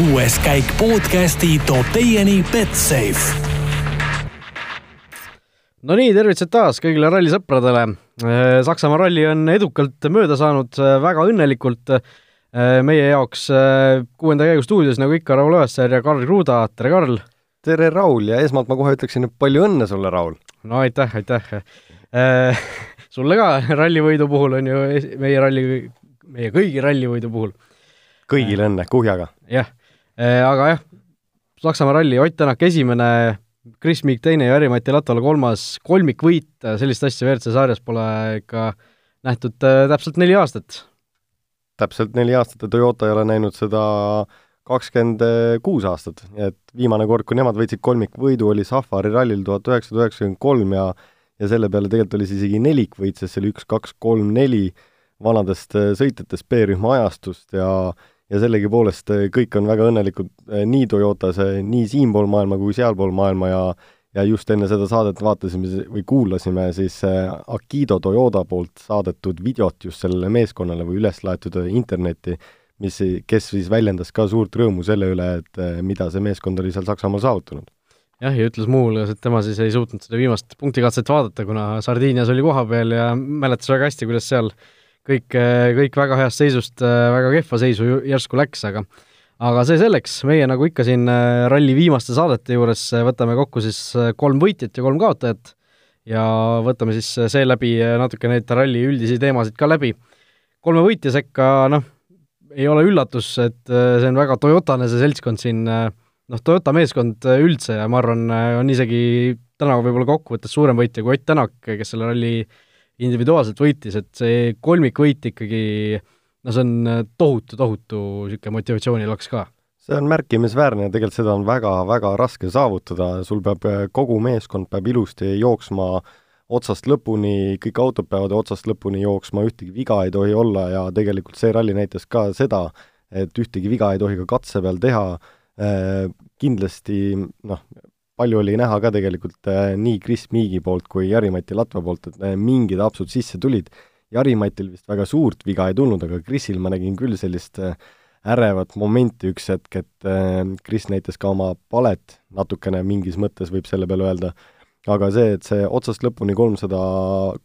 kuues käik podcasti toob teieni Betsafe. no nii, tervitused taas kõigile rallisõpradele. Saksamaa ralli on edukalt mööda saanud, väga õnnelikult meie jaoks kuuenda käigu stuudios, nagu ikka, Raul Õessar ja Karl Kruda, tere Karl! tere, Raul, ja esmalt ma kohe ütleksin, et palju õnne sulle, Raul! no aitäh, aitäh! sulle ka rallivõidu puhul on ju meie ralli, meie kõigi rallivõidu puhul. kõigile õnne, kuhjaga! jah, aga jah, Saksamaa ralli, Ott Tänak esimene, Chris Meek teine ja Jari-Mati Latvala kolmas, kolmikvõit, sellist asja WRC sarjas pole ikka nähtud täpselt neli aastat. täpselt neli aastat ja Toyota ei ole näinud seda kakskümmend kuus aastat, et viimane kord, kui nemad võitsid kolmikvõidu, oli Safari rallil tuhat üheksasada üheksakümmend kolm ja ja selle peale tegelikult oli see isegi nelikvõit, sest see oli üks, kaks, kolm, neli vanadest sõitjatest B-rühma ajastust ja ja sellegipoolest kõik on väga õnnelikud nii Toyotas, nii siinpool maailma kui sealpool maailma ja ja just enne seda saadet vaatasime või kuulasime siis Akido Toyota poolt saadetud videot just sellele meeskonnale või üles laetud internetti, mis, kes siis väljendas ka suurt rõõmu selle üle, et mida see meeskond oli seal Saksamaal saavutanud. Jah, ja ütles muuhulgas, et tema siis ei suutnud seda viimast punktikatset vaadata, kuna Sardiinias oli kohapeal ja mäletas väga hästi, kuidas seal kõik, kõik väga heast seisust väga kehva seisu järsku läks, aga aga see selleks, meie nagu ikka siin ralli viimaste saadete juures võtame kokku siis kolm võitjat ja kolm kaotajat ja võtame siis seeläbi natuke neid ralli üldisi teemasid ka läbi. kolme võitja sekka, noh, ei ole üllatus, et see on väga Toyotane, see seltskond siin noh, Toyota meeskond üldse ja ma arvan, on isegi täna võib-olla kokkuvõttes suurem võitja kui Ott Tänak, kes selle ralli individuaalselt võitis, et see kolmikvõit ikkagi no see on äh, tohutu, tohutu niisugune motivatsioonilaks ka. see on märkimisväärne ja tegelikult seda on väga-väga raske saavutada, sul peab, kogu meeskond peab ilusti jooksma otsast lõpuni, kõik autod peavad otsast lõpuni jooksma, ühtegi viga ei tohi olla ja tegelikult see ralli näitas ka seda, et ühtegi viga ei tohi ka katse peal teha, Äh, kindlasti noh, palju oli näha ka tegelikult äh, nii Chris Meegi poolt kui Jari-Mati Latva poolt, et äh, mingid apsud sisse tulid. Jari-Matil vist väga suurt viga ei tulnud, aga Chrisil ma nägin küll sellist ärevat momenti üks hetk, et Chris näitas ka oma palet natukene mingis mõttes, võib selle peale öelda, aga see, et see otsast lõpuni kolmsada,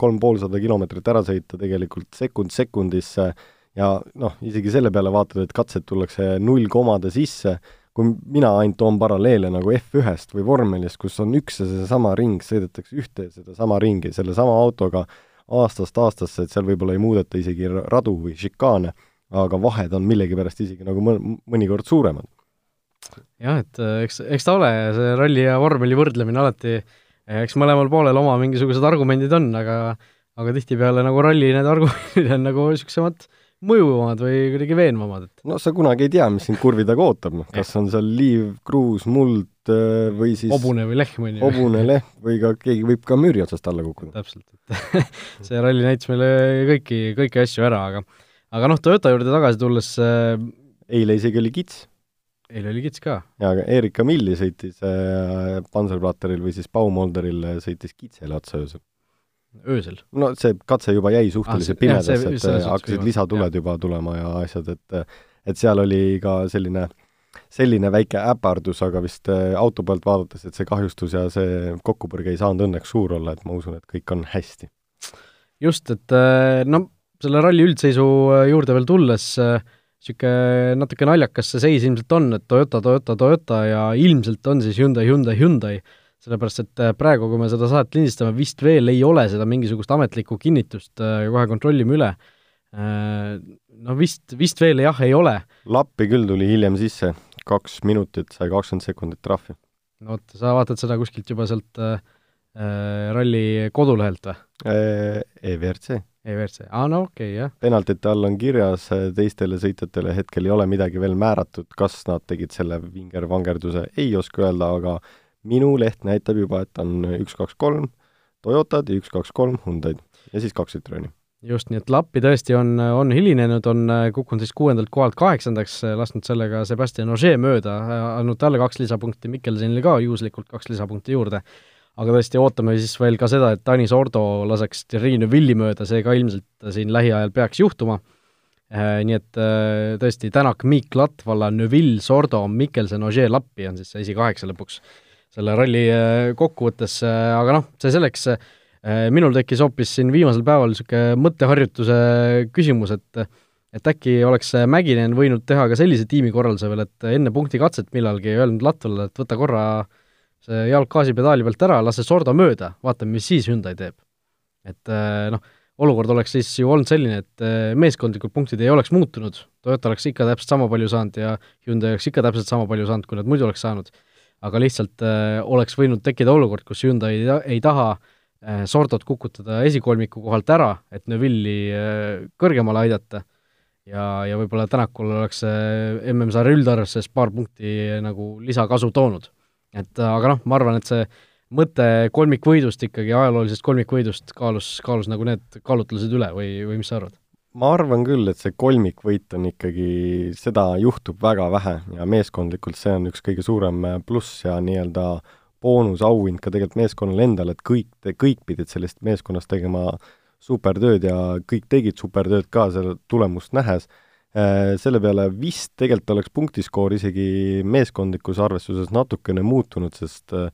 kolm poolsada kilomeetrit ära sõita tegelikult sekund sekundisse ja noh, isegi selle peale vaatad, et katsed tullakse null komade sisse, kui mina ainult toon paralleele nagu F1-st või vormelist, kus on üks ja seesama ring, sõidetakse ühte ja sedasama ringi sellesama autoga aastast aastasse, et seal võib-olla ei muudeta isegi radu või šikaane, aga vahed on millegipärast isegi nagu mõ-, mõnikord suuremad. jah, et äh, eks, eks ta ole, see ralli ja vormeli võrdlemine alati, eks mõlemal poolel oma mingisugused argumendid on, aga aga tihtipeale nagu ralli need argumendid on nagu niisugusemad mõjuvamad või kuidagi veenvamad, et no sa kunagi ei tea, mis sind kurvi taga ootab, noh, kas on seal liiv, kruus, muld äh, või siis hobune või lehm, on ju. hobune, lehm või ka keegi võib ka müüri otsast alla kukkuda. täpselt, et see ralli näitas meile kõiki, kõiki asju ära, aga aga noh, Toyota juurde tagasi tulles äh, eile isegi oli kits. eile oli kits ka. jaa, aga Erika Milli sõitis äh, Panzerplatteril või siis Baumolderil sõitis kitsele otsa öösel öösel? no see katse juba jäi suhteliselt ah, pimedasse, et see, hakkasid lisatuled jah. juba tulema ja asjad, et et seal oli ka selline, selline väike äpardus, aga vist äh, auto pealt vaadates, et see kahjustus ja see kokkupõrge ei saanud õnneks suur olla, et ma usun, et kõik on hästi. just, et äh, no selle ralli üldseisu äh, juurde veel tulles niisugune natuke naljakas see seis ilmselt on, et Toyota, Toyota, Toyota ja ilmselt on siis Hyundai, Hyundai, Hyundai sellepärast et äh, praegu, kui me seda saadet lindistame, vist veel ei ole seda mingisugust ametlikku kinnitust, äh, kohe kontrollime üle. Äh, no vist, vist veel jah, ei ole. lappi küll tuli hiljem sisse, kaks minutit sai kakskümmend sekundit trahvi. no vot, sa vaatad seda kuskilt juba sealt äh, ralli kodulehelt või äh,? EVRC. EVRC, aa no okei okay,, jah. penaltite all on kirjas, teistele sõitjatele hetkel ei ole midagi veel määratud, kas nad tegid selle vingervangerduse, ei oska öelda, aga minu leht näitab juba, et on üks, kaks, kolm Toyotad ja üks, kaks, kolm Hyundai'd ja siis kaks Citroeni. just, nii et lappi tõesti on, on hilinenud, on kukkunud siis kuuendalt kohalt kaheksandaks, lasknud sellega Sebastian Ogier mööda, andnud talle kaks lisapunkti, Mikkelsonile ka juhuslikult kaks lisapunkti juurde. aga tõesti, ootame siis veel ka seda, et Tanis Ordo laseks Terrine Villi mööda, see ka ilmselt siin lähiajal peaks juhtuma nii et tõesti, Tänak, Miik, Latvala, Neville, Sordo, Mikkelsen, Ogier, Lappi on siis see esikaheksa lõpuks selle ralli kokkuvõttes, aga noh, see selleks, minul tekkis hoopis siin viimasel päeval niisugune mõtteharjutuse küsimus, et et äkki oleks Mäkinen võinud teha ka sellise tiimikorralduse veel, et enne punktikatset millalgi öelnud Latvalale, et võta korra see jalg gaasipedaali pealt ära, lase Sordo mööda, vaatame, mis siis Hyundai teeb. et noh, olukord oleks siis ju olnud selline, et meeskondlikud punktid ei oleks muutunud, Toyota oleks ikka täpselt sama palju saanud ja Hyundai oleks ikka täpselt sama palju saanud, kui nad muidu oleks saanud. Aga lihtsalt äh, oleks võinud tekkida olukord, kus Hyundai ei, ei taha äh, Sordot kukutada esikolmiku kohalt ära, et Neville'i äh, kõrgemale aidata ja, ja võib-olla Tänakul oleks see MM-sarja üldarvestuses paar punkti nagu lisakasu toonud. et aga noh, ma arvan, et see mõte kolmikvõidust ikkagi, ajaloolisest kolmikvõidust kaalus, kaalus nagu need kaalutlused üle või, või mis sa arvad? Ma arvan küll, et see kolmikvõit on ikkagi, seda juhtub väga vähe ja meeskondlikult see on üks kõige suurem pluss ja nii-öelda boonusauhind ka tegelikult meeskonnale endale, et kõik, kõik pidid sellest meeskonnast tegema supertööd ja kõik tegid supertööd ka selle tulemust nähes. Äh, selle peale vist tegelikult oleks punktiskoor isegi meeskondlikus arvestuses natukene muutunud, sest äh,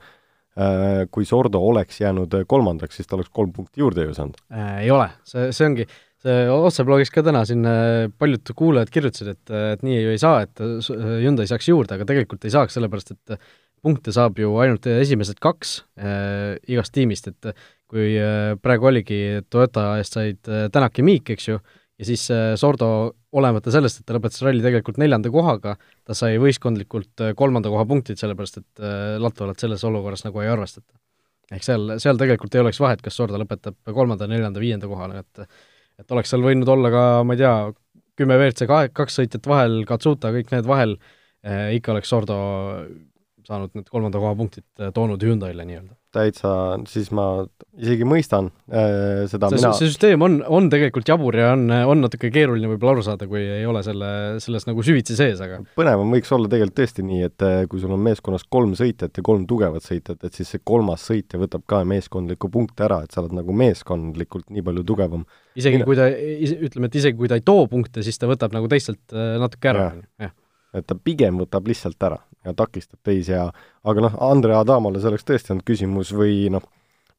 kui Sordo oleks jäänud kolmandaks, siis ta oleks kolm punkti juurde ju saanud äh,. ei ole, see, see ongi, see otseblogis ka täna siin äh, paljud kuulajad kirjutasid, et, et nii ju ei saa, et Hyundai saaks juurde, aga tegelikult ei saaks, sellepärast et punkte saab ju ainult esimesed kaks äh, igast tiimist, et kui äh, praegu oligi, Toyota eest said äh, Tänak ja Miik, eks ju, ja siis äh, Sordo, olemata sellest, et ta lõpetas ralli tegelikult neljanda kohaga, ta sai võistkondlikult kolmanda koha punktid, sellepärast et Latvalat selles olukorras nagu ei arvestata. ehk seal, seal tegelikult ei oleks vahet, kas Sordo lõpetab kolmanda, neljanda, viienda kohale, et et oleks seal võinud olla ka, ma ei tea, kümme WRC kahe, kaks sõitjat vahel, Katsuta, kõik need vahel eh,, ikka oleks Sordo saanud need kolmanda koha punktid toonud Hyundai'le nii-öelda täitsa, siis ma isegi mõistan äh, seda see, mina. see süsteem on, on tegelikult jabur ja on, on natuke keeruline võib-olla aru saada, kui ei ole selle, selles nagu süvitsi sees, aga põnevam võiks olla tegelikult tõesti nii, et äh, kui sul on meeskonnas kolm sõitjat ja kolm tugevat sõitjat, et siis see kolmas sõitja võtab ka meeskondliku punkte ära, et sa oled nagu meeskondlikult nii palju tugevam. isegi Mina... kui ta, ütleme, et isegi kui ta ei too punkte, siis ta võtab nagu teistelt äh, natuke ära, jah et ta pigem võtab lihtsalt ära ja takistab teisi ja aga noh, Andre Adamale see oleks tõesti olnud küsimus või noh,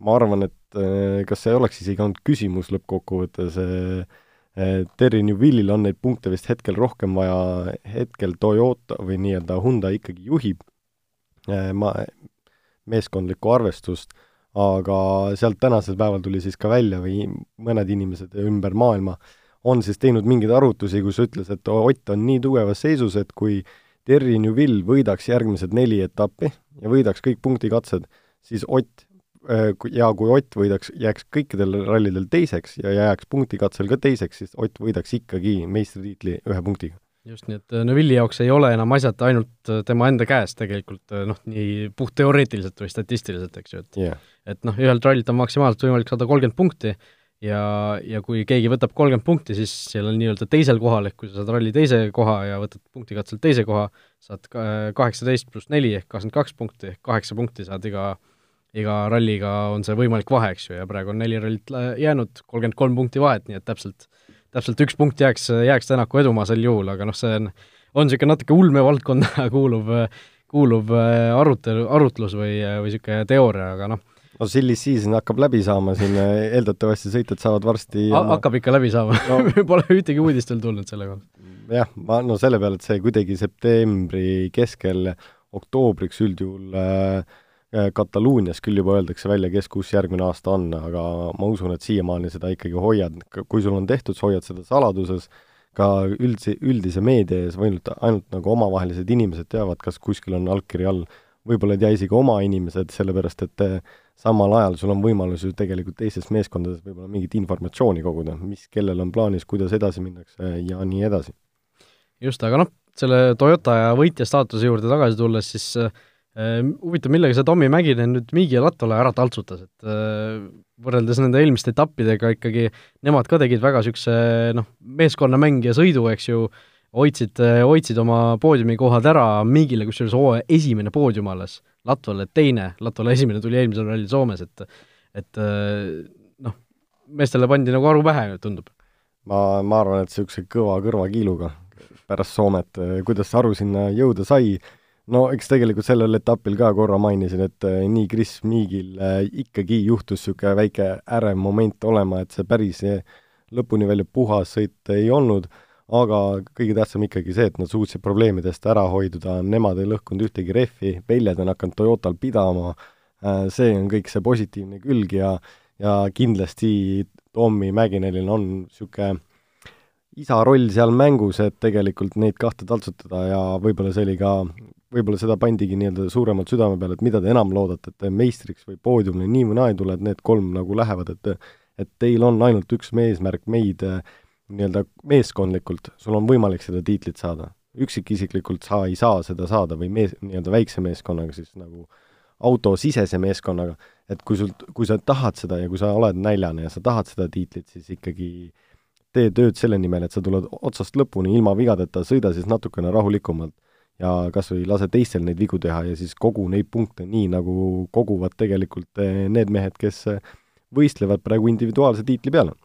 ma arvan, et eh, kas see oleks isegi olnud küsimus lõppkokkuvõttes eh, Terry Newvillil on neid punkte vist hetkel rohkem vaja, hetkel Toyota või nii-öelda Hyundai ikkagi juhib eh, ma, meeskondlikku arvestust, aga sealt tänasel päeval tuli siis ka välja või mõned inimesed ümber maailma äh, on siis teinud mingeid arvutusi, kus ütles, et Ott on nii tugevas seisus, et kui Terry Newville võidaks järgmised neli etappi ja võidaks kõik punktikatsed, siis Ott äh, ja kui Ott võidaks, jääks kõikidel rallidel teiseks ja jääks punktikatsel ka teiseks, siis Ott võidaks ikkagi meistritiitli ühe punktiga. just, nii et äh, Neville'i jaoks ei ole enam asjad ainult äh, tema enda käes tegelikult noh, nii puhtteoreetiliselt või statistiliselt, eks ju, et yeah. et noh, ühelt rallilt on maksimaalselt võimalik saada kolmkümmend punkti ja, ja kui keegi võtab kolmkümmend punkti, siis seal on nii-öelda teisel kohal, ehk kui sa saad ralli teise koha ja võtad punktikatselt teise koha, saad kaheksateist pluss neli ehk kakskümmend kaks punkti, ehk kaheksa punkti saad iga, iga ralliga on see võimalik vahe, eks ju, ja praegu on neli rallit jäänud, kolmkümmend kolm punkti vahet, nii et täpselt, täpselt üks punkt jääks, jääks Tänaku edumaa sel juhul, aga noh, see on, on niisugune natuke ulmevaldkonda kuuluv, kuuluv arutelu, arutlus või, või niisugune teooria, aga noh, no silly season hakkab läbi saama siin, eeldatavasti sõitjad saavad varsti oma... hakkab ikka läbi saama no. Pole ühtegi uudist veel tulnud selle kohta. jah, ma, no selle peale, et see kuidagi septembri keskel oktoobriks üldjuhul äh, Kataluunias küll juba öeldakse välja, kes kus järgmine aasta on, aga ma usun, et siiamaani seda ikkagi hoiad, kui sul on tehtud, sa hoiad seda saladuses, ka üldse, üldise meedia ees ainult, ainult nagu omavahelised inimesed teavad, kas kuskil on allkiri all, võib-olla ei tea isegi oma inimesed, sellepärast et äh, samal ajal sul on võimalus ju tegelikult teistes meeskondades võib-olla mingit informatsiooni koguda, mis, kellel on plaanis, kuidas edasi minnakse ja nii edasi. just, aga noh, selle Toyota ja võitja staatuse juurde tagasi tulles, siis äh, huvitav, millega see Tommy Mäkinen nüüd Miigi ja Lattole ära taltsutas, et äh, võrreldes nende eelmiste etappidega ikkagi nemad ka tegid väga niisuguse noh, meeskonnamäng ja sõidu, eks ju, hoidsid, hoidsid oma poodiumikohad ära, Miigile kusjuures hooaja esimene poodium alles Latvale teine, Latvale esimene tuli eelmisel rallil Soomes, et et noh, meestele pandi nagu aru pähe, tundub. ma, ma arvan, et niisuguse kõva kõrvakiiluga pärast Soomet, kuidas Aru sinna jõuda sai, no eks tegelikult sellel etapil ka korra mainisin, et eh, nii Chris Meagil eh, ikkagi juhtus niisugune väike ärev moment olema, et see päris eh, lõpuni välja puhas sõit ei olnud, aga kõige tähtsam ikkagi see, et nad suutsid probleemidest ära hoiduda, nemad ei lõhkunud ühtegi rehvi, väljad on hakanud Toyotal pidama, see on kõik see positiivne külg ja ja kindlasti Tommy Mäkinelil on niisugune isa roll seal mängus, et tegelikult neid kahte taltsutada ja võib-olla see oli ka, võib-olla seda pandigi nii-öelda suuremalt südame peale, et mida te enam loodate, et te meistriks või poodiumile nii või naa ei tule, et need kolm nagu lähevad, et et teil on ainult üks eesmärk meid nii-öelda meeskondlikult, sul on võimalik seda tiitlit saada. üksikisiklikult sa ei saa seda saada või mees, nii-öelda väikse meeskonnaga siis nagu autosisese meeskonnaga, et kui sul, kui sa tahad seda ja kui sa oled näljane ja sa tahad seda tiitlit, siis ikkagi tee tööd selle nimel, et sa tuled otsast lõpuni ilma vigadeta, sõida siis natukene rahulikumalt ja kas või lase teistel neid vigu teha ja siis kogu neid punkte nii, nagu koguvad tegelikult eh, need mehed, kes eh, võistlevad praegu individuaalse tiitli peale.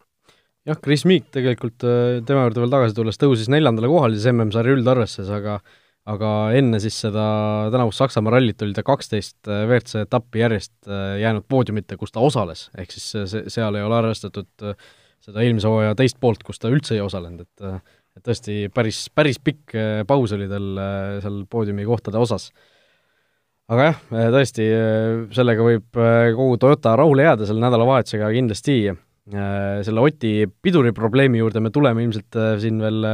Jah, Chris Meek tegelikult, eh, tema juurde veel tagasi tulles, tõusis neljandale kohale siis MM-sarja üldarvestuses, aga aga enne siis seda tänavust Saksamaa rallit oli ta kaksteist WRC etappi järjest jäänud poodiumite, kus ta osales, ehk siis see, seal ei ole arvestatud äh, seda eelmise hooaja teist poolt, kus ta üldse ei osalenud, et et tõesti päris, päris pikk äh, paus oli tal äh, seal poodiumi kohtade osas. aga jah, äh, tõesti, sellega võib kogu Toyota rahule jääda selle nädalavahetusega kindlasti, selle Oti piduriprobleemi juurde me tuleme ilmselt siin veel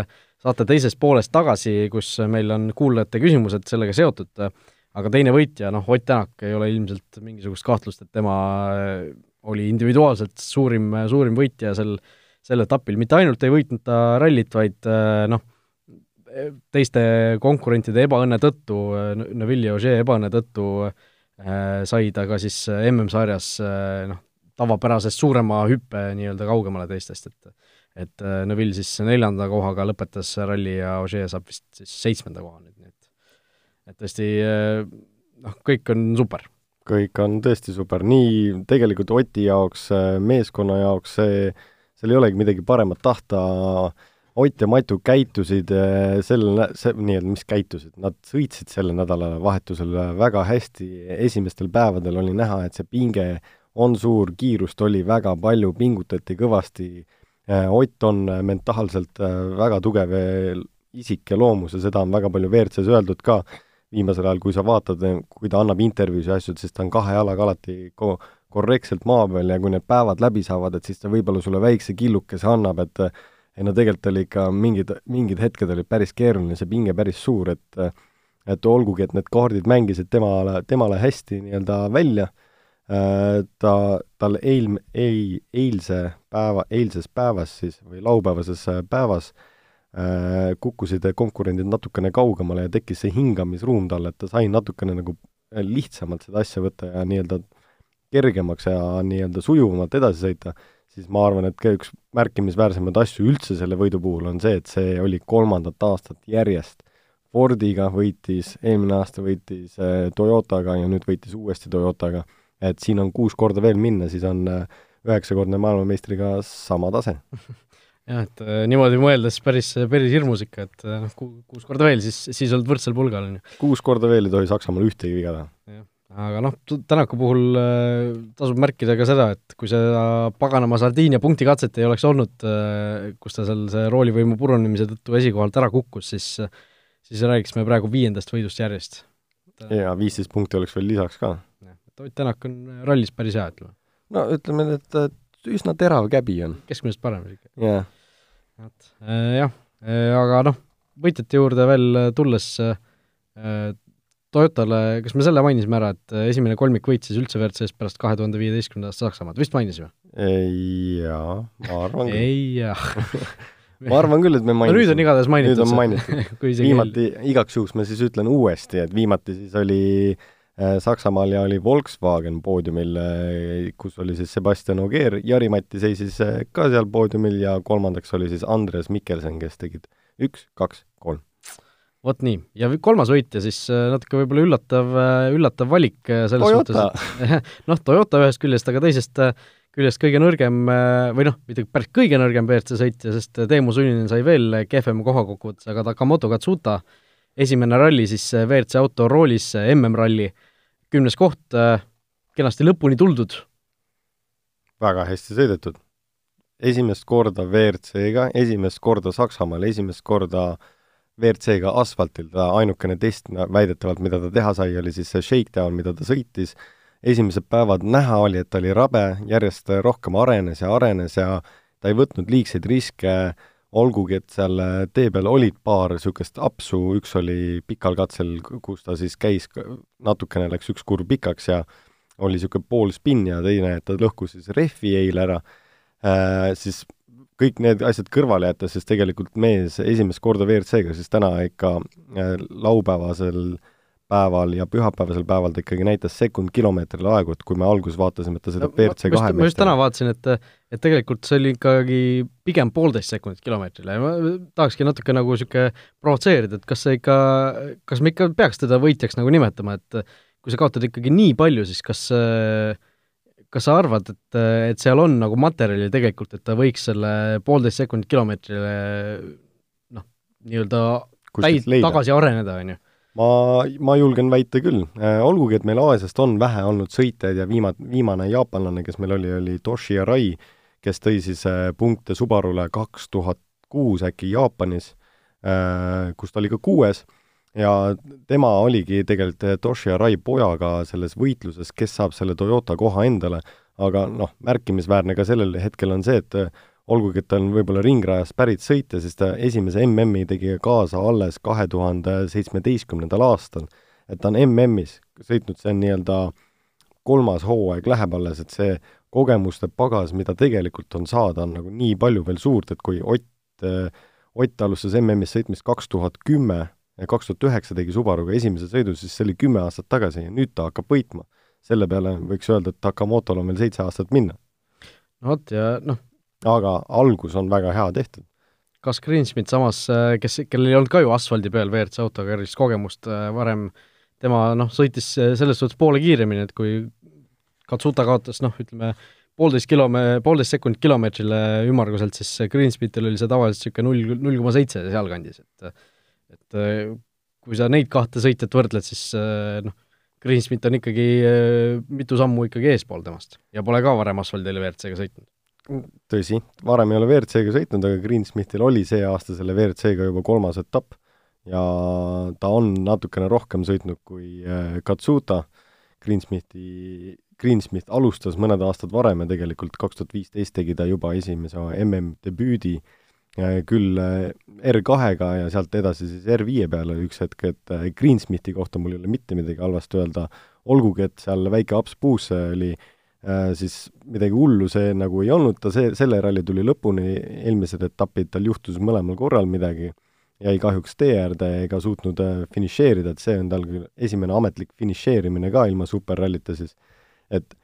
saate teises pooles tagasi, kus meil on kuulajate küsimused sellega seotud, aga teine võitja, noh, Ott Tänak ei ole ilmselt mingisugust kahtlust, et tema oli individuaalselt suurim, suurim võitja sel, sel etapil, mitte ainult ei võitnud ta rallit, vaid äh, noh, teiste konkurentide ebaõnne tõttu, Neville ja Ogier ebaõnne tõttu äh, sai ta ka siis MM-sarjas äh, noh, tavapärasest suurema hüppe nii-öelda kaugemale teistest, et et Neville siis neljanda kohaga lõpetas ralli ja Ogier saab vist siis seitsmenda koha nüüd, nii et et tõesti noh, kõik on super. Kõik on tõesti super, nii tegelikult Oti jaoks, meeskonna jaoks see, seal ei olegi midagi paremat tahta, Ott ja Matu käitusid sel, see, nii-öelda mis käitusid, nad sõitsid selle nädalavahetusel väga hästi, esimestel päevadel oli näha, et see pinge on suur, kiirust oli väga palju, pingutati kõvasti, eh, Ott on mentaalselt eh, väga tugev isik ja loomus ja seda on väga palju WRC-s öeldud ka, viimasel ajal, kui sa vaatad, kui ta annab intervjuusid ja asju, siis ta on kahe jalaga alati ko-, korrektselt maa peal ja kui need päevad läbi saavad, et siis ta võib-olla sulle väikse killukese annab, et ei no tegelikult oli ikka mingid, mingid hetked olid päris keeruline, see pinge päris suur, et et olgugi, et need kaardid mängisid temale, temale hästi nii-öelda välja, ta, tal eil, ei, eilse päeva, eilses päevas siis või laupäevases päevas äh, Äh, kukkusid konkurendid natukene kaugemale ja tekkis see hingamisruum talle, et ta sai natukene nagu äh, lihtsamalt seda asja võtta ja nii-öelda kergemaks ja nii-öelda sujuvamalt edasi sõita, siis ma arvan, et ka üks märkimisväärsemaid asju üldse selle võidu puhul on see, et see oli kolmandat aastat järjest. Fordiga võitis, eelmine aasta võitis äh, Toyotaga ja nüüd võitis uuesti Toyotaga. Et siin on kuus korda veel minna, siis on üheksakordne maailmameistriga sama tase jah, et äh, niimoodi mõeldes päris, päris hirmus ikka, et äh, noh, ku-, kuus korda veel, siis, siis oled võrdsel pulgal, on ju. kuus korda veel ei tohi Saksamaal ühtegi viga teha. aga noh, Tänaku puhul äh, tasub märkida ka seda, et kui seda paganama Sardiinia punktikatset ei oleks olnud, äh, kus ta seal see roolivõimu purunemise tõttu esikohalt ära kukkus, siis siis räägiks me praegu viiendast võidust järjest. jaa, viisteist punkti oleks veel lisaks ka. Jah, et Ott Tänak on rallis päris hea, ütleme. no ütleme, et, et üsna terav käbi on. keskmisest parem isegi. jah yeah.. vot, äh, jah, äh, aga noh, võitjate juurde veel äh, tulles Toyotale, kas me selle mainisime ära, et esimene kolmik võitis üldse WRC-st pärast kahe tuhande viieteistkümnenda aasta Saksamaad, vist mainisime? jaa, ma arvan küll. ei jah ma arvan küll, et me mainisime. no nüüd on igatahes mainitud. nüüd on mainitud viimati, igaks juhuks ma siis ütlen uuesti, et viimati siis oli äh, Äh, Saksamaal ja oli Volkswagen poodiumil, äh, kus oli siis Sebastian Ogier, Jari-Matti seisis äh, ka seal poodiumil ja kolmandaks oli siis Andres Mikkelsen, kes tegid üks, kaks, kolm. vot nii, ja kolmas võitja siis äh, natuke võib-olla üllatav, äh, üllatav valik äh, selles Toyota. suhtes, noh, Toyota ühest küljest, aga teisest küljest kõige nõrgem või noh, mitte päris kõige nõrgem WRC sõitja, sest Teemu Sunninen sai veel kehvema koha kokkuvõttes, aga Takamoto Katsuta, esimene ralli siis WRC auto roolis, MM-ralli, kümnes koht, kenasti lõpuni tuldud. väga hästi sõidetud. esimest korda WRC-ga, esimest korda Saksamaal, esimest korda äh, WRC-ga asfaltil, ta ainukene test väidetavalt, mida ta teha sai, oli siis see shakedown, mida ta sõitis, esimesed päevad näha oli, et ta oli rabe, järjest rohkem arenes ja arenes ja ta ei võtnud liigseid riske, olgugi et seal tee peal olid paar niisugust apsu, üks oli pikal katsel, kus ta siis käis, natukene läks üks kurv pikaks ja oli niisugune pool spinn ja teine, et ta lõhkus siis rehvi eile ära. Äh,, siis kõik need asjad kõrvale jätta, siis tegelikult mees esimest korda WRC-ga, siis täna ikka äh, laupäevasel päeval ja pühapäevasel päeval ta ikkagi näitas sekund kilomeetrile aegu, et kui me alguses vaatasime, et ta sõidab WRC kahe ma just täna vaatasin, et et tegelikult see oli ikkagi pigem poolteist sekundit kilomeetrile. Ja ma tahakski natuke nagu niisugune provotseerida, et kas see ikka, kas me ikka peaks teda võitjaks nagu nimetama, et kui sa kaotad ikkagi nii palju, siis kas kas sa arvad, et, et seal on nagu materjali tegelikult, et ta võiks selle poolteist sekundit kilomeetrile noh, nii-öelda täid tagasi areneda, on ju? Ma, ma julgen väita küll. Äh,, olgugi et meil Aasiast on vähe olnud sõitjaid ja viima-, viimane jaapanlane, kes meil oli, oli Toshi Arai, kes tõi siis äh, punkte Subarule kaks tuhat kuus äkki Jaapanis äh,, kus ta oli ka kuues. Ja tema oligi tegelikult Toshi Arai pojaga selles võitluses, kes saab selle Toyota koha endale, aga noh, märkimisväärne ka sellel hetkel on see, et olgugi, et ta on võib-olla ringrajast pärit sõitja, siis ta esimese MM-i tegi kaasa alles kahe tuhande seitsmeteistkümnendal aastal. et ta on MM-is sõitnud, see on nii-öelda kolmas hooaeg läheb alles, et see kogemuste pagas, mida tegelikult on saada, on nagu nii palju veel suurt, et kui Ott, Ott alustas MM-is sõitmist kaks tuhat kümme, kaks tuhat üheksa tegi Subaruga esimese sõidu, siis see oli kümme aastat tagasi ja nüüd ta hakkab võitma. selle peale võiks öelda, et Takamotol on veel seitse aastat minna. no vot, ja noh aga algus on väga hea tehtud. kas Greensmith samas, äh, kes, kellel ei olnud ka ju asfaldi peal WRC autoga erilist kogemust äh, varem, tema noh, sõitis äh, selles suhtes poole kiiremini, et kui Katsuta kaotas noh, ütleme poolteist kilome-, poolteist sekundit kilomeetrile ümmarguselt, siis Greensmithil oli see tavaliselt niisugune null, null koma seitse sealkandis, et et kui sa neid kahte sõitjat võrdled, siis noh, Greensmith on ikkagi mitu sammu ikkagi eespool temast ja pole ka varem asfaldil WRC-ga sõitnud. Tõsi, varem ei ole WRC-ga sõitnud, aga Greensmithil oli see aasta selle WRC-ga juba kolmas etapp ja ta on natukene rohkem sõitnud kui Katsuta, Greensmithi, Greensmith alustas mõned aastad varem ja tegelikult kaks tuhat viisteist tegi ta juba esimese MM-debüüdi äh, Äh, küll äh, R2-ga ja sealt edasi siis R5 peale üks hetk, et äh, Greensmithi kohta mul ei ole mitte midagi halvasti öelda, olgugi et seal väike aps puusse oli, siis midagi hullu see nagu ei olnud, ta see, selle ralli tuli lõpuni, eelmised etapid tal juhtus mõlemal korral midagi, jäi kahjuks tee äärde ega suutnud finišeerida, et see on tal küll esimene ametlik finišeerimine ka ilma superrallita siis. et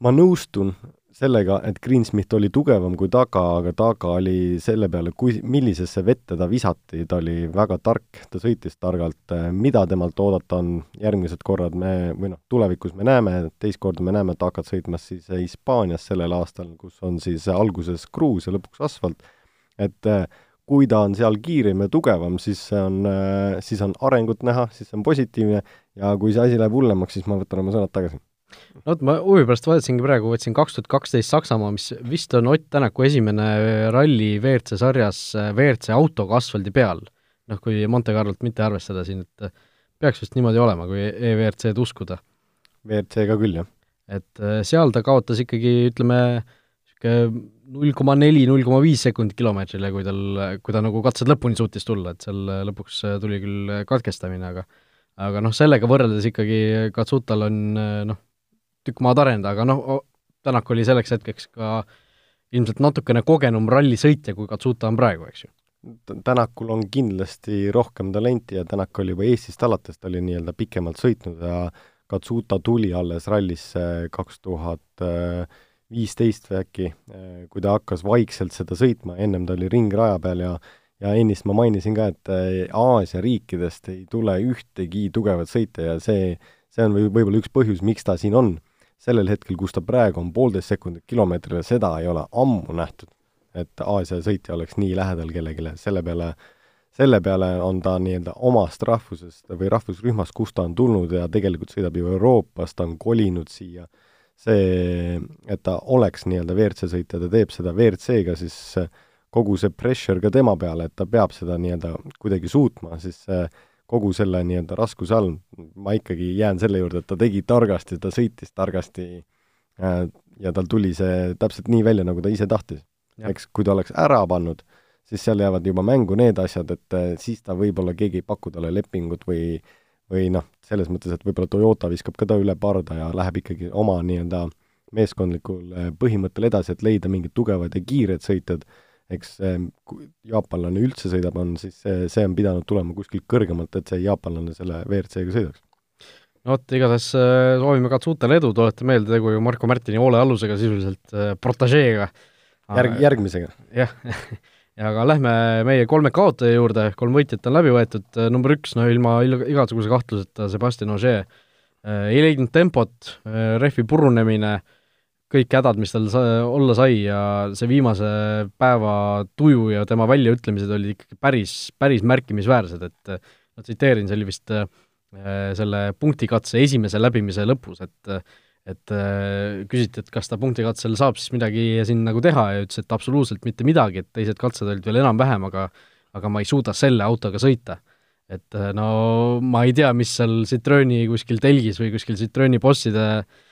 ma nõustun sellega, et Greensmith oli tugevam kui Taga, aga Taga oli selle peale, kui, millisesse vette ta visati, ta oli väga tark, ta sõitis targalt, mida temalt oodata on järgmised korrad, me, või noh, tulevikus me näeme, teist korda me näeme Tagat sõitmas siis Hispaanias sellel aastal, kus on siis alguses kruus ja lõpuks asfalt, et kui ta on seal kiirem ja tugevam, siis see on, siis on arengut näha, siis see on positiivne ja kui see asi läheb hullemaks, siis ma võtan oma sõnad tagasi no vot, ma huvi pärast vaatasingi praegu, võtsin kaks tuhat kaksteist Saksamaa, mis vist on Ott Tänaku esimene ralli WRC sarjas WRC autoga asfaldi peal. noh, kui Monte Carlolt mitte arvestada siin, et peaks vist niimoodi olema, kui EWRC-d uskuda. WRC-ga küll, jah. et äh, seal ta kaotas ikkagi, ütleme, niisugune null koma neli, null koma viis sekundit kilomeetrile, kui tal, kui ta nagu katsed lõpuni suutis tulla, et seal lõpuks tuli küll katkestamine, aga aga noh, sellega võrreldes ikkagi Katsutal on noh, tükk maad arenenud, aga noh, Tänak oli selleks hetkeks ka ilmselt natukene kogenum rallisõitja, kui Katsuta on praegu, eks ju. Tänakul on kindlasti rohkem talenti ja Tänak oli juba Eestist alates, ta oli nii-öelda pikemalt sõitnud ja Katsuta tuli alles rallisse kaks tuhat viisteist või äkki, kui ta hakkas vaikselt seda sõitma, ennem ta oli ringraja peal ja ja ennist ma mainisin ka, et Aasia riikidest ei tule ühtegi tugevat sõita ja see, see on või võib-olla üks põhjus, miks ta siin on. Sellel hetkel, kus ta praegu on poolteist sekundit kilomeetrile, seda ei ole ammu nähtud, et Aasia sõitja oleks nii lähedal kellelegi, selle peale selle peale on ta nii-öelda omast rahvusest või rahvusrühmast, kust ta on tulnud ja tegelikult sõidab ju Euroopas, ta on kolinud siia, see, et ta oleks nii-öelda WRC sõitja, ta teeb seda WRC-ga, siis kogu see pressure ka tema peale, et ta peab seda nii-öelda kuidagi suutma, siis kogu selle nii-öelda raskuse all. Ma ikkagi jään selle juurde, et ta tegi targasti, ta sõitis targasti äh, ja tal tuli see täpselt nii välja, nagu ta ise tahtis. eks kui ta oleks ära pannud, siis seal jäävad juba mängu need asjad, et äh, siis ta võib-olla, keegi ei paku talle lepingut või või noh, selles mõttes, et võib-olla Toyota viskab ka ta üle parda ja läheb ikkagi oma nii-öelda meeskondlikul äh, põhimõttel edasi, et leida mingid tugevad ja kiired sõitjad, eks kui jaapanlane üldse sõidab, on siis see, see on pidanud tulema kuskilt kõrgemalt, et see jaapanlane selle WRC-ga sõidaks. no vot, igatahes äh, soovime Katsutele edu, tuletan meelde, tegu ju Marko Märtini hoolealusega sisuliselt, äh, protažeega. järg, järgmisega. jah ja aga lähme meie kolme kaotaja juurde, kolm võitjat on läbi võetud, äh, number üks, no ilma igasuguse kahtluseta Sebastian Ogier, ei leidnud tempot, rehvi purunemine äh,, kõik hädad, mis tal sa-, olla sai ja see viimase päeva tuju ja tema väljaütlemised olid ikkagi päris, päris märkimisväärsed, et ma tsiteerin, see oli vist äh, selle punktikatse esimese läbimise lõpus, et et äh, küsiti, et kas ta punktikatsel saab siis midagi siin nagu teha ja ütles, et absoluutselt mitte midagi, et teised katsed olid veel enam-vähem, aga aga ma ei suuda selle autoga sõita. et äh, no ma ei tea, mis seal Citrooni kuskil telgis või kuskil Citrooni bosside äh,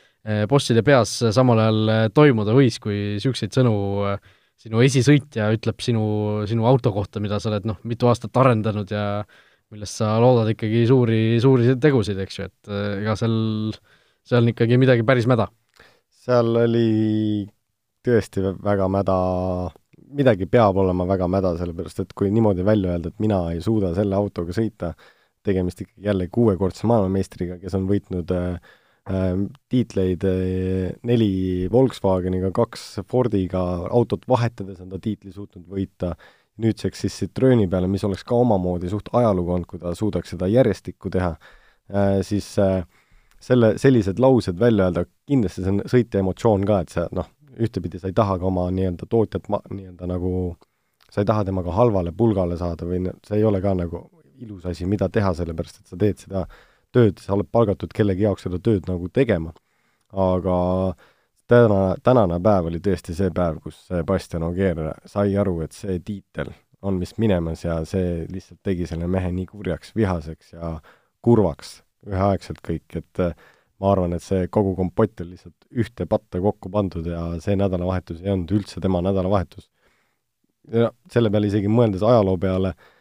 bosside peas samal ajal eh, toimuda võis, kui niisuguseid sõnu eh, sinu esisõitja ütleb sinu, sinu auto kohta, mida sa oled noh, mitu aastat arendanud ja millest sa loodad ikkagi suuri, suuri tegusid, eks ju, et ega seal, seal on ikkagi midagi päris mäda. seal oli tõesti väga mäda, midagi peab olema väga mäda, sellepärast et kui niimoodi välja öelda, et mina ei suuda selle autoga sõita, tegemist ikkagi jälle kuuekordse maailmameistriga, kes on võitnud äh, tiitleid äh, neli Volkswageniga, kaks Fordiga, autot vahetades on ta tiitli suutnud võita, nüüdseks siis Citrooni peale, mis oleks ka omamoodi suht ajalugu olnud, kui ta suudaks seda järjestikku teha, äh, siis äh, selle, sellised laused välja öelda, kindlasti see on sõitja emotsioon ka, et sa noh, ühtepidi sa ei taha ka oma nii-öelda tootjat ma-, nii-öelda nagu sa ei taha temaga halvale pulgale saada või see ei ole ka nagu ilus asi, mida teha, sellepärast et sa teed seda äh, tööd, sa oled palgatud kellegi jaoks seda tööd nagu tegema. aga täna, tänane päev oli tõesti see päev, kus Sebastian Ogier sai aru, et see tiitel on vist minemas ja see lihtsalt tegi selle mehe nii kurjaks, vihaseks ja kurvaks üheaegselt kõik, et äh, ma arvan, et see kogu kompott on lihtsalt ühte patta kokku pandud ja see nädalavahetus ei olnud üldse tema nädalavahetus. ja selle peale isegi mõeldes ajaloo peale Äh,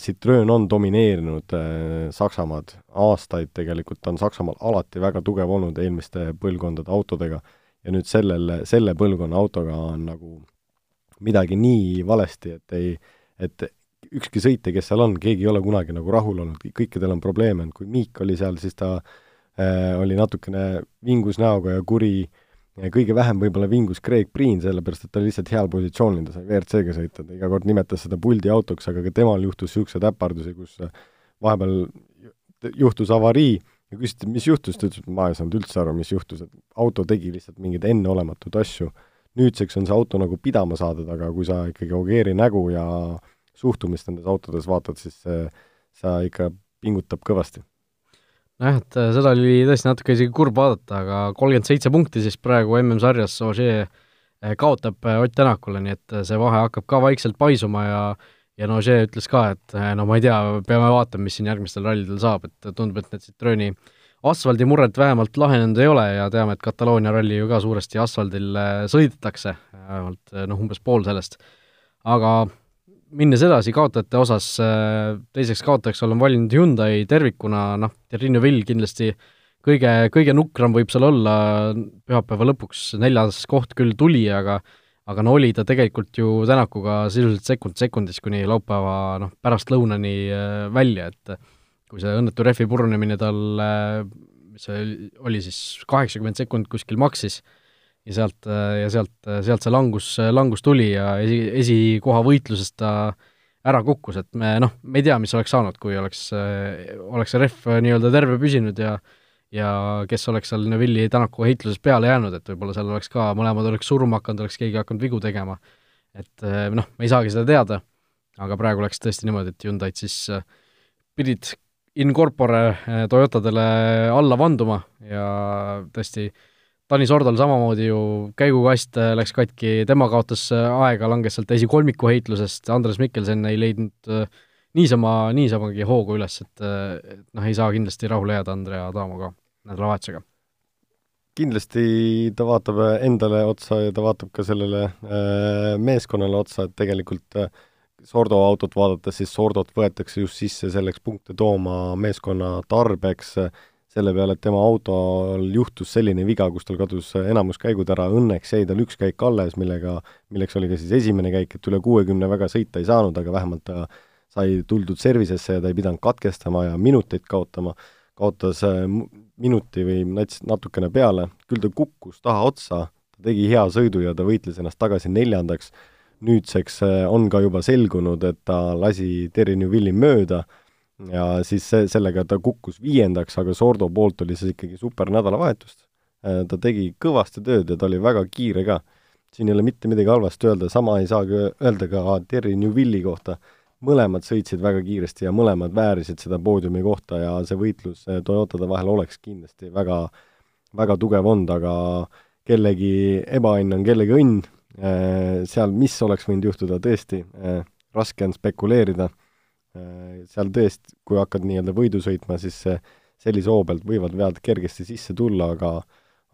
Citroen on domineerinud äh, Saksamaad aastaid tegelikult, ta on Saksamaal alati väga tugev olnud eelmiste põlvkondade autodega. Ja nüüd sellel, selle põlvkonna autoga on nagu midagi nii valesti, et ei, et ükski sõitja, kes seal on, keegi ei ole kunagi nagu rahul olnud, kõikidel on probleeme, kui Miik oli seal, siis ta äh, oli natukene vingus näoga ja kuri äh, kõige vähem võib-olla vingus Craig Priin, sellepärast et ta oli lihtsalt heal positsioonil, ta sai WRC-ga sõita, ta iga kord nimetas seda puldi autoks, aga ka temal juhtus niisuguseid äpardusi, kus vahepeal juhtus avarii ja küsiti, mis juhtus, ta ütles, et ma ei saanud üldse aru, mis juhtus, et auto tegi lihtsalt mingeid enneolematuid asju. nüüdseks on see auto nagu pidama saadud, aga kui sa ikkagi Ogieri nägu ja suhtumist nendes autodes vaatad, siis see, sa ikka pingutab kõvasti nojah, et äh, seda oli tõesti natuke isegi kurb vaadata, aga kolmkümmend seitse punkti siis praegu MM-sarjas Ogier äh, kaotab äh, Ott Tänakule, nii et see vahe hakkab ka vaikselt paisuma ja ja no Ogier ütles ka, et no ma ei tea, peame vaatama, mis siin järgmistel rallidel saab, et tundub, et need Citrooni asfaldimured vähemalt lahenenud ei ole ja teame, et Kataloonia ralli ju ka suuresti asfaldil sõidetakse, vähemalt noh, umbes pool sellest. aga minnes edasi kaotajate osas, äh, teiseks kaotajaks olen valinud Hyundai tervikuna, noh, Terrine Vill kindlasti kõige, kõige nukram võib seal olla, pühapäeva lõpuks neljas koht küll tuli, aga aga no oli ta tegelikult ju Tänakuga sisuliselt sekund sekundis kuni laupäeva noh, pärastlõunani äh, välja, et kui see õnnetu rehvi purunemine tal, äh, mis see oli siis, kaheksakümmend sekundit kuskil maksis, ja sealt, ja sealt, sealt see langus, langus tuli ja esi, esikoha võitlusest ta ära kukkus, et me noh, me ei tea, mis oleks saanud, kui oleks, oleks see rehv nii-öelda terve püsinud ja ja kes oleks seal Neville'i Tänaku heitluses peale jäänud, et võib-olla seal oleks ka, mõlemad oleks surma hakanud, oleks keegi hakanud vigu tegema. et noh, me ei saagi seda teada, aga praegu läks tõesti niimoodi, et Hyundai'd siis pidid in corpore Toyotadele alla vanduma ja tõesti äh, Tanis Ordal samamoodi ju käigukast äh, läks katki, tema kaotas äh, aega, langes sealt esikolmiku heitlusest, Andres Mikkelsen ei leidnud äh, niisama, niisamagi hoogu üles, et, et noh, ei saa kindlasti rahule jääda Andrea Adamoga nädalavahetusega. kindlasti ta vaatab endale otsa ja ta vaatab ka sellele meeskonnale otsa, et tegelikult Sordo autot vaadates, siis Sordot võetakse just sisse selleks punkte tooma meeskonna tarbeks selle peale, et tema autol juhtus selline viga, kus tal kadus enamus käigud ära, õnneks jäi tal üks käik alles, millega, milleks oli ka siis esimene käik, et üle kuuekümne väga sõita ei saanud, aga vähemalt ta sai tuldud servisesse ja ta ei pidanud katkestama ja minuteid kaotama, kaotas äh, minuti või nats natukene peale, küll ta kukkus taha otsa, ta tegi hea sõidu ja ta võitles ennast tagasi neljandaks, nüüdseks äh, on ka juba selgunud, et ta lasi Terry Newvilli mööda, ja siis see, sellega ta kukkus viiendaks, aga Sordo poolt oli see ikkagi super nädalavahetust. Äh, ta tegi kõvasti tööd ja ta oli väga kiire ka. siin ei ole mitte midagi halvasti öelda, sama ei saagi öelda ka Terry Newvilli kohta. mõlemad sõitsid väga kiiresti ja mõlemad väärisid seda poodiumi kohta ja see võitlus äh, Toyotade vahel oleks kindlasti väga, väga tugev olnud, aga kellegi ebaõnn on kellegi õnn, äh, seal mis oleks võinud juhtuda, tõesti, raske on spekuleerida seal tõesti, kui hakkad nii-öelda võidu sõitma, siis sellise hoo pealt võivad vead kergesti sisse tulla, aga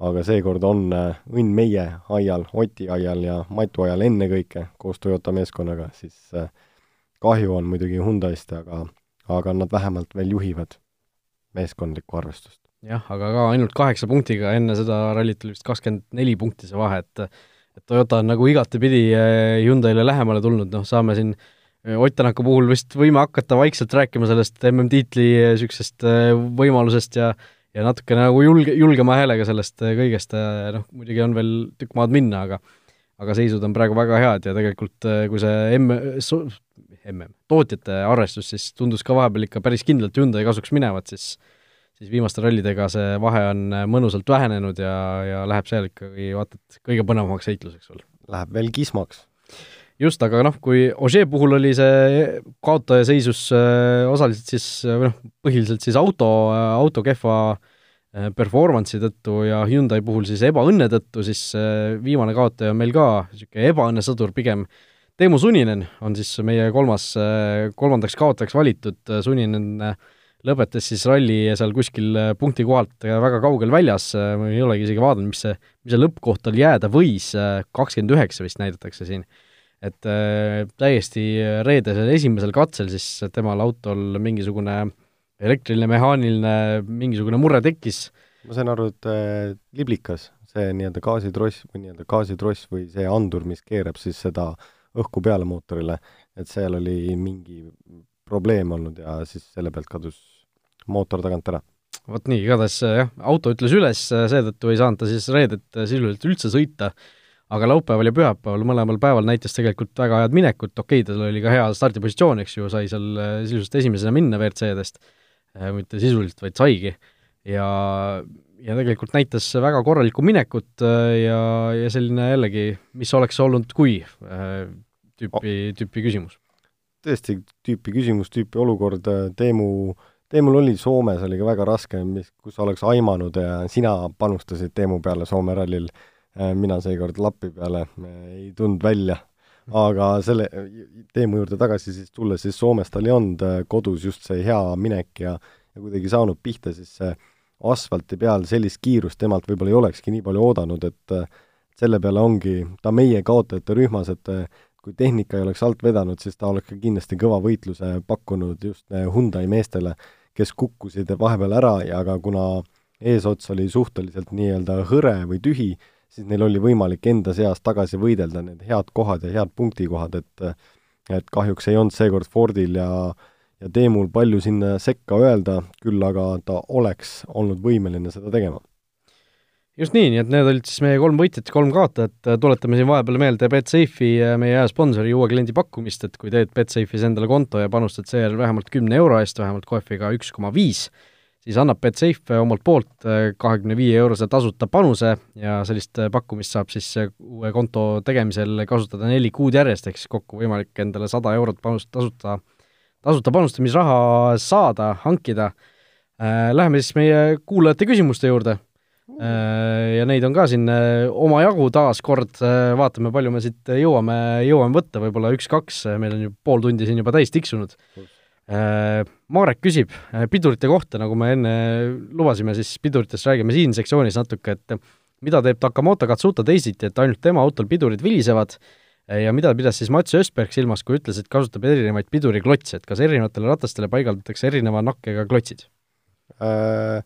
aga seekord on äh, õnn meie aial, Oti aial ja Matu aial ennekõike koos Toyota meeskonnaga, siis äh, kahju on muidugi Hyundai'st, aga aga nad vähemalt veel juhivad meeskondlikku arvestust. jah, aga ka ainult kaheksa punktiga, enne seda rallit oli vist kakskümmend neli punkti see vahe, et et Toyota on nagu igatepidi Hyundai'le lähemale tulnud, noh, saame siin äh, Ott Tänaku puhul vist võime hakata vaikselt rääkima sellest MM-tiitli niisugusest võimalusest ja ja natukene nagu julge, julgema häälega sellest kõigest, noh, muidugi on veel tükk maad minna, aga aga seisud on praegu väga head ja tegelikult kui see M, MM, tootjate arvestus siis tundus ka vahepeal ikka päris kindlalt Hyundai kasuks minevat, siis siis viimaste rallidega see vahe on mõnusalt vähenenud ja, ja läheb seal ikkagi vaata et kõige põnevamaks heitluseks veel. Läheb veel kismaks just, aga noh, kui Ožee puhul oli see kaotaja seisus äh, osaliselt siis äh, või noh, põhiliselt siis auto, äh, auto kehva performance'i tõttu ja Hyundai puhul siis ebaõnne tõttu, siis viimane kaotaja on meil ka niisugune ebaõnnesõdur pigem, Teemu Suninen on siis meie kolmas, kolmandaks kaotajaks valitud, Suninen lõpetas siis ralli seal kuskil punkti kohalt väga kaugel väljas, ma ei olegi isegi vaadanud, mis see, mis see lõppkoht tal jääda võis, kakskümmend üheksa vist näidatakse siin et äh, täiesti reedesel esimesel katsel siis temal autol mingisugune elektriline, mehaaniline, mingisugune murre tekkis. ma sain aru, et äh, liblikas, see nii-öelda gaasitross või nii-öelda gaasitross või see andur, mis keerab siis seda õhku peale mootorile, et seal oli mingi probleem olnud ja siis selle pealt kadus mootor tagant ära vot nii, igatahes jah, auto ütles üles, seetõttu ei saanud ta siis reedet sisuliselt üldse sõita aga laupäeval ja pühapäeval mõlemal päeval näitas tegelikult väga head minekut, okei okay,, tal oli ka hea stardipositsioon, eks ju, sai seal äh, sisuliselt esimesena minna WRC-dest, äh, mitte sisuliselt, vaid saigi. ja, ja tegelikult näitas väga korralikku minekut äh, ja, ja selline jällegi, mis oleks olnud kui tüüpi, tüüpi küsimus. tõesti, tüüpi küsimus, tüüpi olukord, Teemu Teemul oli Soomes, oli ka väga raske, mis, kus oleks aimanud ja sina panustasid Teemu peale Soome rallil äh, Äh, mina seekord lapi peale ei tulnud välja. aga selle teema juurde tagasi siis tulles, siis Soomes tal ei olnud äh, kodus just see hea minek ja ja kuidagi saanud pihta, siis see asfalti peal sellist kiirust temalt võib-olla ei olekski nii palju oodanud, et äh, selle peale ongi ta meie kaotajate rühmas, et kui tehnika ei oleks alt vedanud, siis ta oleks ka kindlasti kõva võitluse pakkunud just Hyundai meestele, kes kukkusid vahepeal ära ja ka kuna eesots oli suhteliselt nii-öelda hõre või tühi, siis neil oli võimalik enda seas tagasi võidelda need head kohad ja head punktikohad, et et kahjuks ei olnud seekord Fordil ja ja Teemul palju sinna sekka öelda, küll aga ta oleks olnud võimeline seda tegema. just nii, nii et need olid siis meie kolm võitjat ja kolm kaotajat, tuletame siin vahepeal meelde Betsafe'i, meie hea sponsori uue kliendi pakkumist, et kui teed Betsafe'is endale konto ja panustad seejärel vähemalt kümne euro eest, vähemalt kohviga üks koma viis, siis annab Betsafe omalt poolt kahekümne viie eurose tasuta panuse ja sellist pakkumist saab siis uue konto tegemisel kasutada neli kuud järjest, ehk siis kokku võimalik endale sada eurot panust, tasuta, tasuta panustamisraha saada, hankida. Läheme siis meie kuulajate küsimuste juurde Äh, ja neid on ka siin äh, omajagu taas kord, äh, vaatame, palju me siit jõuame, jõuame võtta, võib-olla üks-kaks, meil on ju pool tundi siin juba täis tiksunud. Marek küsib pidurite kohta, nagu me enne lubasime, siis piduritest räägime siin sektsioonis natuke, et mida teeb Takamoto Katsuta teisiti, et ainult tema autol pidurid vilisevad ja mida pidas siis Mats Ösberg silmas, kui ütles, et kasutab erinevaid piduriklotse, et kas erinevatele ratastele paigaldatakse erineva nakkega klotsid äh,?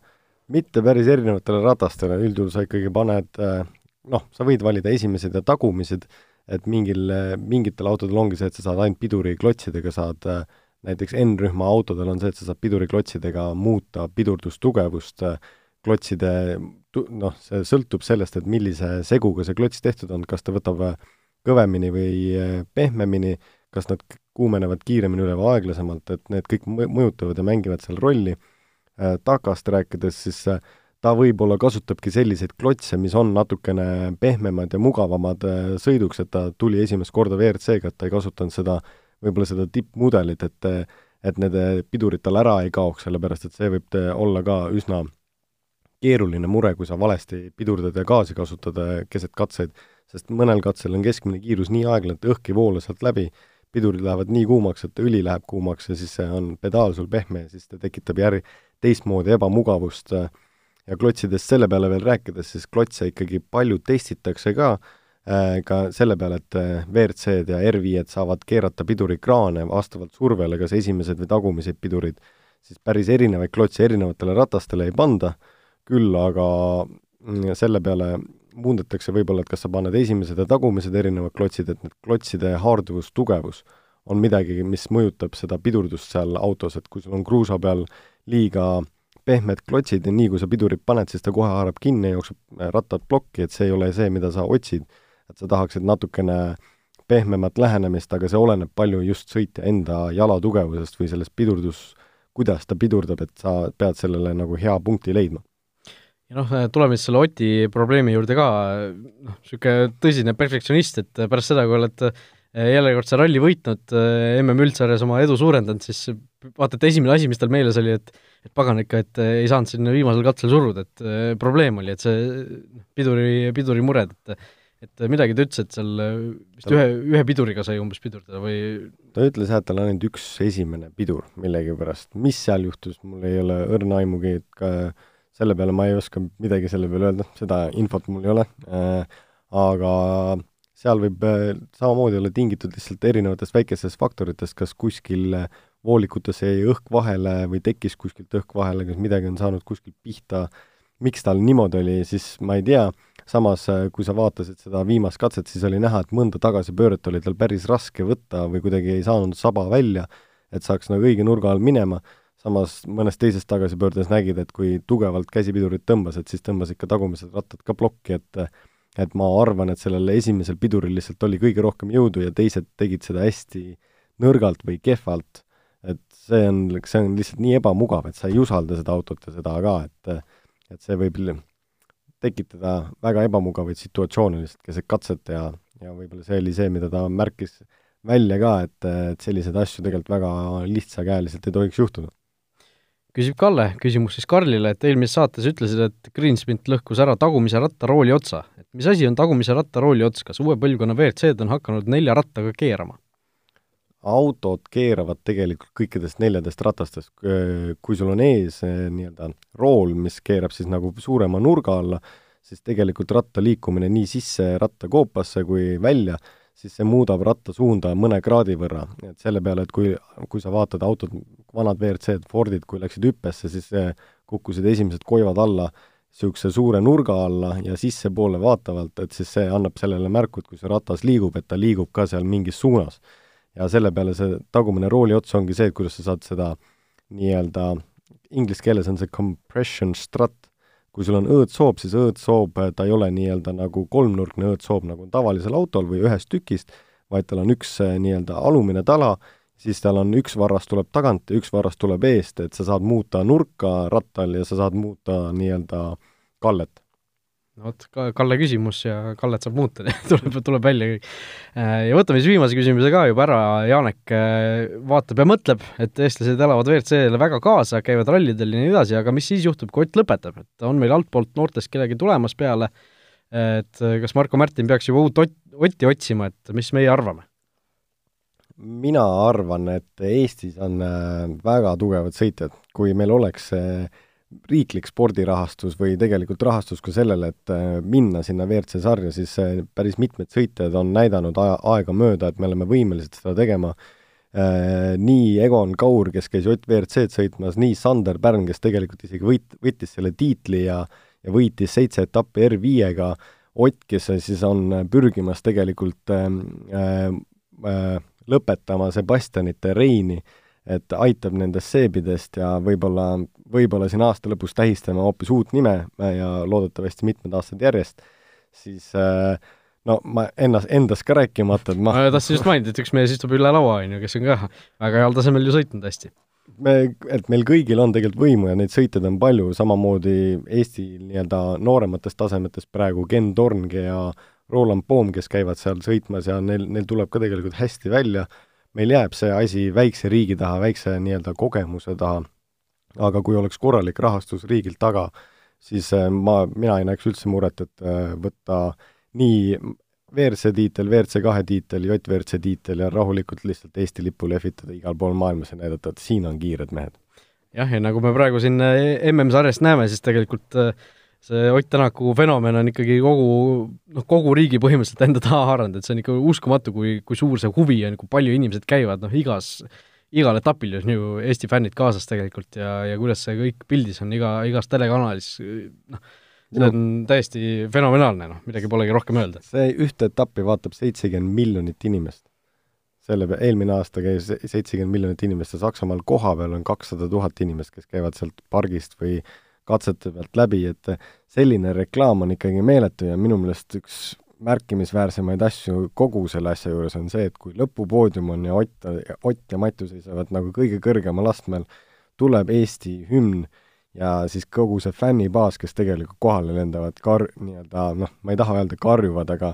mitte päris erinevatele ratastele, üldjuhul sa ikkagi paned äh, noh, sa võid valida esimesed ja tagumised, et mingil, mingitel autodel ongi see, et sa saad ainult piduriklotsidega, saad äh, näiteks N-rühma autodel on see, et sa saad piduriklotsidega muuta pidurdustugevust, äh, klotside noh, see sõltub sellest, et millise seguga see klots tehtud on, kas ta võtab kõvemini või pehmemini, kas nad kuumenevad kiiremini üle või aeglasemalt, et need kõik mõjutavad ja mängivad seal rolli. Äh, takast rääkides, siis äh, ta võib-olla kasutabki selliseid klotse, mis on natukene pehmemad ja mugavamad äh, sõiduks, et ta tuli esimest korda WRC-ga, et ta ei kasutanud seda, võib-olla seda tippmudelit, et et need pidurid tal ära ei kaoks, sellepärast et see võib olla ka üsna keeruline mure, kui sa valesti pidurdad ja gaasi kasutad keset katseid, sest mõnel katsel on keskmine kiirus nii aeglane, et õhk ei voola sealt läbi, pidurid lähevad nii kuumaks, et õli läheb kuumaks ja siis on pedaal sul pehme ja siis ta tekitab järg, teistmoodi ebamugavust ja klotsidest selle peale veel rääkides, siis klotse ikkagi palju testitakse ka, äh, ka selle peale, et äh, WRC-d ja R5-d saavad keerata pidurikraane vastavalt survele, kas esimesed või tagumised pidurid, siis päris erinevaid klotse erinevatele ratastele ei panda, küll aga mm, selle peale muundatakse võib-olla, et kas sa paned esimesed ja tagumised erinevad klotsid, et need klotside haarduvus, tugevus on midagi, mis mõjutab seda pidurdust seal autos, et kui sul on kruusa peal liiga pehmed klotsid ja nii, kui sa pidurit paned, siis ta kohe haarab kinni ja jookseb äh, rattad plokki, et see ei ole see, mida sa otsid. Et sa tahaksid natukene pehmemat lähenemist, aga see oleneb palju just sõitja enda jala tugevusest või sellest pidurdus, kuidas ta pidurdab, et sa pead sellele nagu hea punkti leidma. ja noh, tuleme siis selle Oti probleemi juurde ka, noh, niisugune tõsine perfektsionist, et pärast seda, kui oled järjekordse ralli võitnud, MM üldsarjas oma edu suurendanud, siis vaata, et esimene asi, mis tal meeles oli, et et pagan ikka, et ei saanud sinna viimasel katsel suruda, et äh, probleem oli, et see noh, piduri, pidurimured, et et midagi ta ütles, et seal vist ühe, ühe piduriga sai umbes pidurdada või? Ta ütles jah, et tal on ainult üks esimene pidur millegipärast. mis seal juhtus, mul ei ole õrna aimugi, et ka selle peale ma ei oska midagi selle peale öelda, seda infot mul ei ole. Äh,, aga seal võib äh, samamoodi olla tingitud lihtsalt erinevatest väikestest faktoritest, kas kuskil äh, voolikutes jäi õhk vahele või tekkis kuskilt õhk vahele, kas midagi on saanud kuskilt pihta, miks tal niimoodi oli, siis ma ei tea, samas äh, kui sa vaatasid seda viimast katset, siis oli näha, et mõnda tagasipööret oli tal päris raske võtta või kuidagi ei saanud saba välja, et saaks nagu õige nurga all minema, samas mõnes teises tagasipöördes nägid, et kui tugevalt käsipidurit tõmbas, et siis tõmbasid ka tagumised rattad ka plokki, et et ma arvan, et sellel esimesel piduril lihtsalt oli kõige rohkem jõudu ja teised tegid seda hästi nõrgalt või kehvalt. et see on, see on lihtsalt nii ebamugav, et sa ei usalda seda autot ja seda ka, et et see võib tekitada väga ebamugavaid situatsioone lihtsalt keset katset ja, ja võib-olla see oli see, mida ta märkis välja ka, et, et selliseid asju tegelikult väga lihtsakäeliselt ei tohiks juhtuda küsib Kalle, küsimus siis Karlile, et eelmises saates ütlesid, et Greensmith lõhkus ära tagumise ratta rooli otsa. et mis asi on tagumise ratta rooli ots, kas uue põlvkonna WRC-d on hakanud nelja rattaga keerama? Autod keeravad tegelikult kõikidest neljadest ratastest, kui sul on ees eh, nii-öelda rool, mis keerab siis nagu suurema nurga alla, siis tegelikult ratta liikumine nii sisse rattakoopasse kui välja siis see muudab ratta suunda mõne kraadi võrra, et selle peale, et kui, kui sa vaatad autod, vanad WRC-d, Fordid, kui läksid hüppesse, siis kukkusid esimesed koivad alla niisuguse suure nurga alla ja sissepoole vaatavalt, et siis see annab sellele märku, et kui see ratas liigub, et ta liigub ka seal mingis suunas. Ja selle peale see tagumine rooli ots ongi see, et kuidas sa saad seda nii-öelda, inglise keeles on see compression strut, kui sul on õõtsoob, siis õõtsoob, ta ei ole nii-öelda nagu kolmnurkne õõtsoob, nagu on tavalisel autol või ühest tükist, vaid tal on üks nii-öelda alumine tala, siis tal on üks varras tuleb tagant ja üks varras tuleb eest, et sa saad muuta nurka rattal ja sa saad muuta nii-öelda kallet no vot, Kalle küsimus ja Kallet saab muuta tuleb, tuleb välja kõik. Äh, ja võtame siis viimase küsimuse ka juba ära, Janek äh, vaatab ja mõtleb, et eestlased elavad WRC-le väga kaasa, käivad rallidel ja nii edasi, aga mis siis juhtub, kui Ott lõpetab, et on meil altpoolt noortest kellegi tulemas peale, et äh, kas Marko Märtin peaks juba uut Ott, Otti otsima, et mis meie arvame? mina arvan, et Eestis on väga tugevad sõitjad, kui meil oleks see riiklik spordirahastus või tegelikult rahastus ka sellele, et äh, minna sinna WRC sarja, siis päris mitmed sõitjad on näidanud aja, aegamööda, et me oleme võimelised seda tegema. Äh, nii Egon Kaur, kes käis WRC-d sõitmas, nii Sander Pärn, kes tegelikult isegi võit-, võttis selle tiitli ja ja võitis seitse etappi R5-ga, Ott, kes siis on pürgimas tegelikult äh, äh, lõpetama Sebastianite Reini äh, et aitab nendest seebidest ja võib-olla, võib-olla siin aasta lõpus tähistame hoopis uut nime ja loodetavasti mitmed aastad järjest, siis äh, no ma ennast, endast ka rääkimata, et ma ma tahtsin just mainida, et üks mees istub üle laua, on ju, kes on ka väga heal tasemel ju sõitnud hästi. me, et meil kõigil on tegelikult võimu ja neid sõitjaid on palju, samamoodi Eesti nii-öelda noorematest tasemetest praegu Ken Tornge ja Roland Poom, kes käivad seal sõitmas ja neil, neil tuleb ka tegelikult hästi välja meil jääb see asi väikse riigi taha, väikse nii-öelda kogemuse taha, aga kui oleks korralik rahastus riigilt taga, siis äh, ma, mina ei näeks üldse muret, et äh, võtta nii WRC tiitel, WRC kahe tiitel, JWRC tiitel ja rahulikult lihtsalt Eesti lippu lehvitada igal pool maailmas ja näidata, et siin on kiired mehed. jah, ja nagu me praegu siin äh, MM-sarjast näeme, siis tegelikult see Ott Tänaku fenomen on ikkagi kogu, noh, kogu riigi põhimõtteliselt enda taha haaranud, et see on ikka uskumatu, kui, kui suur see huvi on, kui palju inimesed käivad, noh igas, igal etapil on ju Eesti fännid kaasas tegelikult ja, ja kuidas see kõik pildis on iga, igas telekanalis, noh, see on no. täiesti fenomenaalne, noh, midagi polegi rohkem öelda. see ühte etappi vaatab seitsekümmend miljonit inimest. selle eelmine aasta käis seitsekümmend miljonit inimest ja Saksamaal kohapeal on kakssada tuhat inimest, kes käivad sealt pargist või katsete pealt läbi, et selline reklaam on ikkagi meeletu ja minu meelest üks märkimisväärsemaid asju kogu selle asja juures on see, et kui lõpupoodium on ja Ott, Ott ja Matu seisavad nagu kõige kõrgemal astmel, tuleb Eesti hümn ja siis kogu see fännibaas, kes tegelikult kohale lendavad, kar-, nii-öelda noh, ma ei taha öelda karjuvad, aga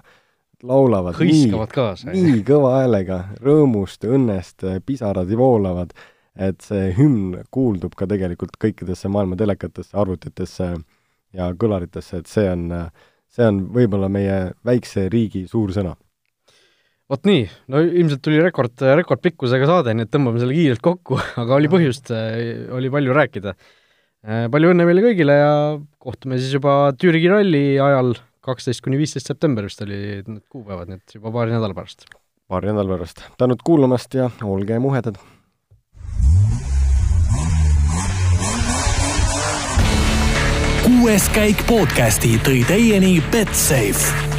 laulavad hõiskavad kaasa. nii kõva häälega, rõõmust, õnnest, pisarad voolavad et see hümn kuuldub ka tegelikult kõikidesse maailma telekatesse, arvutitesse ja kõlaritesse, et see on, see on võib-olla meie väikse riigi suur sõna. vot nii, no ilmselt tuli rekord, rekordpikkusega saade, nii et tõmbame selle kiirelt kokku, aga oli põhjust, oli palju rääkida. palju õnne meile kõigile ja kohtume siis juba Türgi ralli ajal, kaksteist kuni viisteist september vist oli need kuupäevad, nii et juba paari nädala pärast. paari nädala pärast. tänud kuulamast ja olge muhedad! Kuues käik podcasti tõi teieni Betsafe